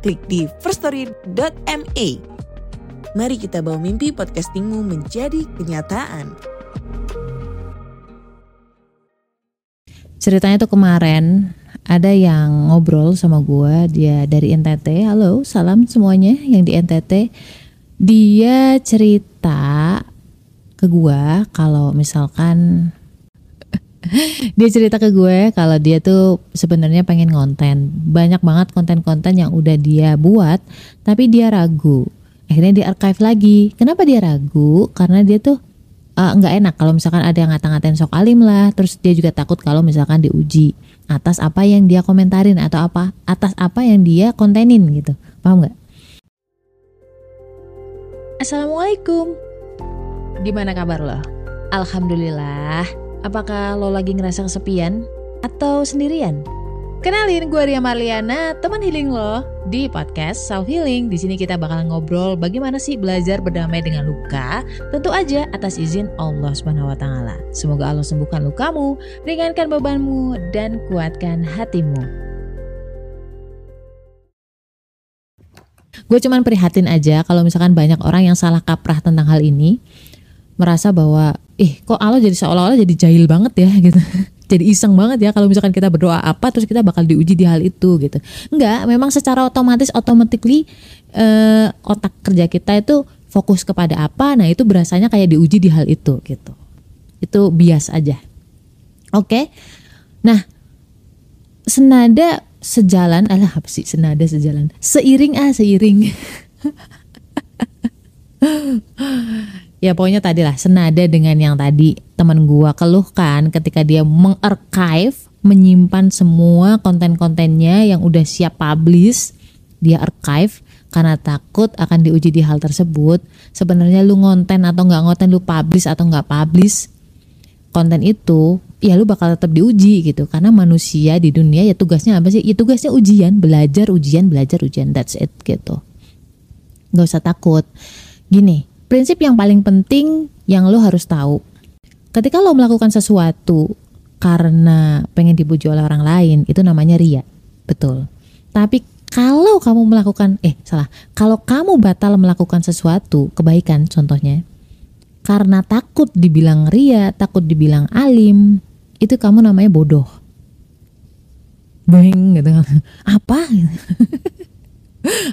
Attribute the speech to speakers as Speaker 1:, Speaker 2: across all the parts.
Speaker 1: klik di firststory.me. Mari kita bawa mimpi podcastingmu menjadi kenyataan.
Speaker 2: Ceritanya tuh kemarin ada yang ngobrol sama gue, dia dari NTT. Halo, salam semuanya yang di NTT. Dia cerita ke gue kalau misalkan dia cerita ke gue kalau dia tuh sebenarnya pengen konten banyak banget konten-konten yang udah dia buat tapi dia ragu. Akhirnya dia archive lagi. Kenapa dia ragu? Karena dia tuh uh, nggak enak kalau misalkan ada yang ngata-ngatain sok alim lah. Terus dia juga takut kalau misalkan diuji atas apa yang dia komentarin atau apa atas apa yang dia kontenin gitu. Paham nggak? Assalamualaikum. Gimana kabar lo? Alhamdulillah Apakah lo lagi ngerasa kesepian atau sendirian? Kenalin gue Ria Marliana, teman healing lo di podcast Self Healing. Di sini kita bakal ngobrol bagaimana sih belajar berdamai dengan luka, tentu aja atas izin Allah Subhanahu wa taala. Semoga Allah sembuhkan lukamu, ringankan bebanmu dan kuatkan hatimu. Gue cuman prihatin aja kalau misalkan banyak orang yang salah kaprah tentang hal ini, merasa bahwa ih kok Allah jadi seolah-olah jadi jahil banget ya? Gitu. Jadi iseng banget ya kalau misalkan kita berdoa apa terus kita bakal diuji di hal itu gitu. Enggak memang secara otomatis automatically uh, otak kerja kita itu fokus kepada apa nah itu berasanya kayak diuji di hal itu gitu. Itu bias aja. Oke? Nah senada sejalan alah apa sih senada sejalan? Seiring ah seiring ya pokoknya tadi lah senada dengan yang tadi. Teman gua keluhkan ketika dia mengarchive menyimpan semua konten-kontennya yang udah siap publish dia archive karena takut akan diuji di hal tersebut. Sebenarnya lu ngonten atau nggak ngonten lu publish atau nggak publish konten itu ya lu bakal tetap diuji gitu. Karena manusia di dunia ya tugasnya apa sih? Ya tugasnya ujian belajar ujian belajar ujian. That's it gitu. Nggak usah takut. Gini prinsip yang paling penting yang lo harus tahu. Ketika lo melakukan sesuatu karena pengen dipuji oleh orang lain, itu namanya ria. Betul. Tapi kalau kamu melakukan eh salah, kalau kamu batal melakukan sesuatu, kebaikan contohnya, karena takut dibilang ria, takut dibilang alim, itu kamu namanya bodoh. Beng gitu. Apa?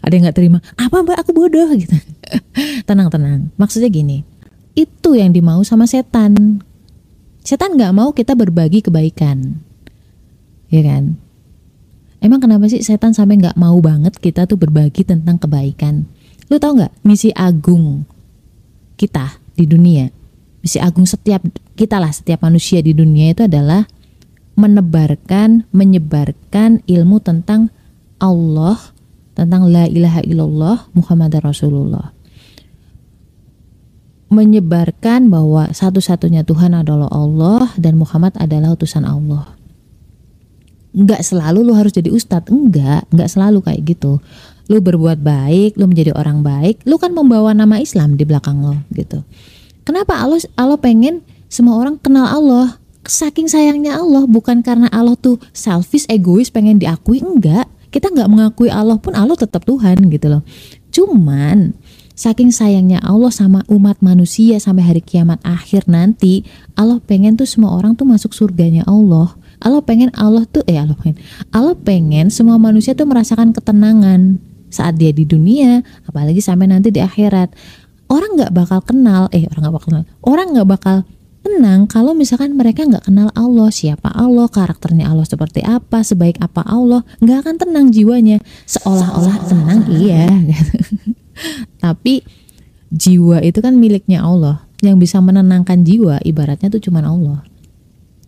Speaker 2: ada yang nggak terima. Apa mbak? Aku bodoh gitu. Tenang tenang. Maksudnya gini. Itu yang dimau sama setan. Setan nggak mau kita berbagi kebaikan. Ya kan? Emang kenapa sih setan sampai nggak mau banget kita tuh berbagi tentang kebaikan? Lu tau nggak misi agung kita di dunia? Misi agung setiap kita lah setiap manusia di dunia itu adalah menebarkan menyebarkan ilmu tentang Allah tentang la ilaha illallah Muhammad Rasulullah menyebarkan bahwa satu-satunya Tuhan adalah Allah dan Muhammad adalah utusan Allah. Enggak selalu lu harus jadi ustadz, enggak, enggak selalu kayak gitu. Lu berbuat baik, lu menjadi orang baik, lu kan membawa nama Islam di belakang lo gitu. Kenapa Allah Allah pengen semua orang kenal Allah? Saking sayangnya Allah, bukan karena Allah tuh selfish, egois, pengen diakui, enggak kita nggak mengakui Allah pun Allah tetap Tuhan gitu loh. Cuman saking sayangnya Allah sama umat manusia sampai hari kiamat akhir nanti Allah pengen tuh semua orang tuh masuk surganya Allah. Allah pengen Allah tuh eh Allah pengen. Allah pengen semua manusia tuh merasakan ketenangan saat dia di dunia apalagi sampai nanti di akhirat. Orang nggak bakal kenal eh orang nggak bakal kenal. Orang nggak bakal tenang kalau misalkan mereka nggak kenal Allah siapa Allah karakternya Allah seperti apa sebaik apa Allah nggak akan tenang jiwanya. Seolah-olah tenang iya. Tapi jiwa itu kan miliknya Allah. Yang bisa menenangkan jiwa ibaratnya tuh cuman Allah.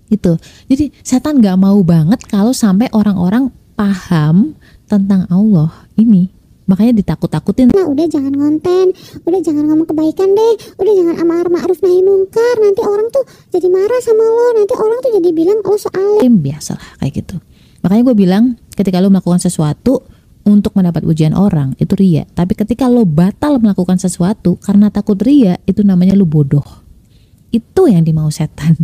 Speaker 2: Itu jadi setan nggak mau banget kalau sampai orang-orang paham tentang Allah ini namanya ditakut-takutin.
Speaker 3: Nah udah jangan ngonten udah jangan ngomong kebaikan deh udah jangan amar ma'ruf nahi mungkar nanti orang tuh jadi marah sama lo nanti orang tuh jadi bilang oh soal
Speaker 2: biasalah kayak gitu. Makanya gue bilang ketika lo melakukan sesuatu untuk mendapat pujian orang itu ria. Tapi ketika lo batal melakukan sesuatu karena takut ria itu namanya lo bodoh. Itu yang dimau setan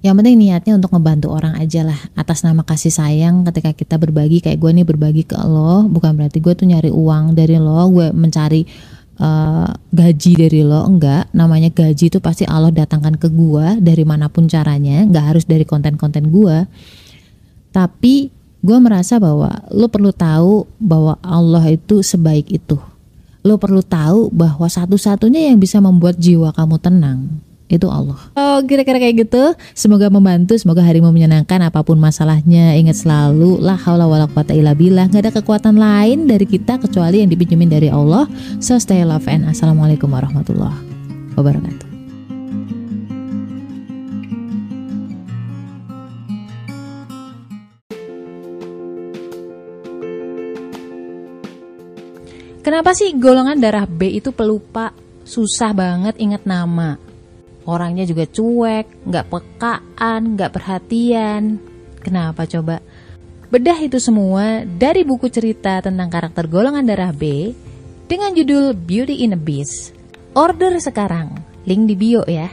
Speaker 2: yang penting niatnya untuk ngebantu orang aja lah atas nama kasih sayang ketika kita berbagi kayak gue nih berbagi ke lo bukan berarti gue tuh nyari uang dari lo gue mencari uh, gaji dari lo enggak. Namanya gaji itu pasti Allah datangkan ke gue dari mana pun caranya nggak harus dari konten-konten gue tapi gue merasa bahwa lo perlu tahu bahwa Allah itu sebaik itu. Lo perlu tahu bahwa satu-satunya yang bisa membuat jiwa kamu tenang itu Allah. Oh, kira-kira kayak gitu. Semoga membantu, semoga harimu menyenangkan apa pun masalahnya. Ingat selalu la haula wala quwata illa billah. Gak ada kekuatan lain dari kita kecuali yang dipinjemin dari Allah. So stay love and assalamualaikum warahmatullahi wabarakatuh. Kenapa sih golongan darah B itu pelupa? Susah banget ingat nama Orangnya juga cuek, nggak pekaan, nggak perhatian. Kenapa coba? Bedah itu semua dari buku cerita tentang karakter golongan darah B dengan judul Beauty in a Beast. Order sekarang, link di bio ya.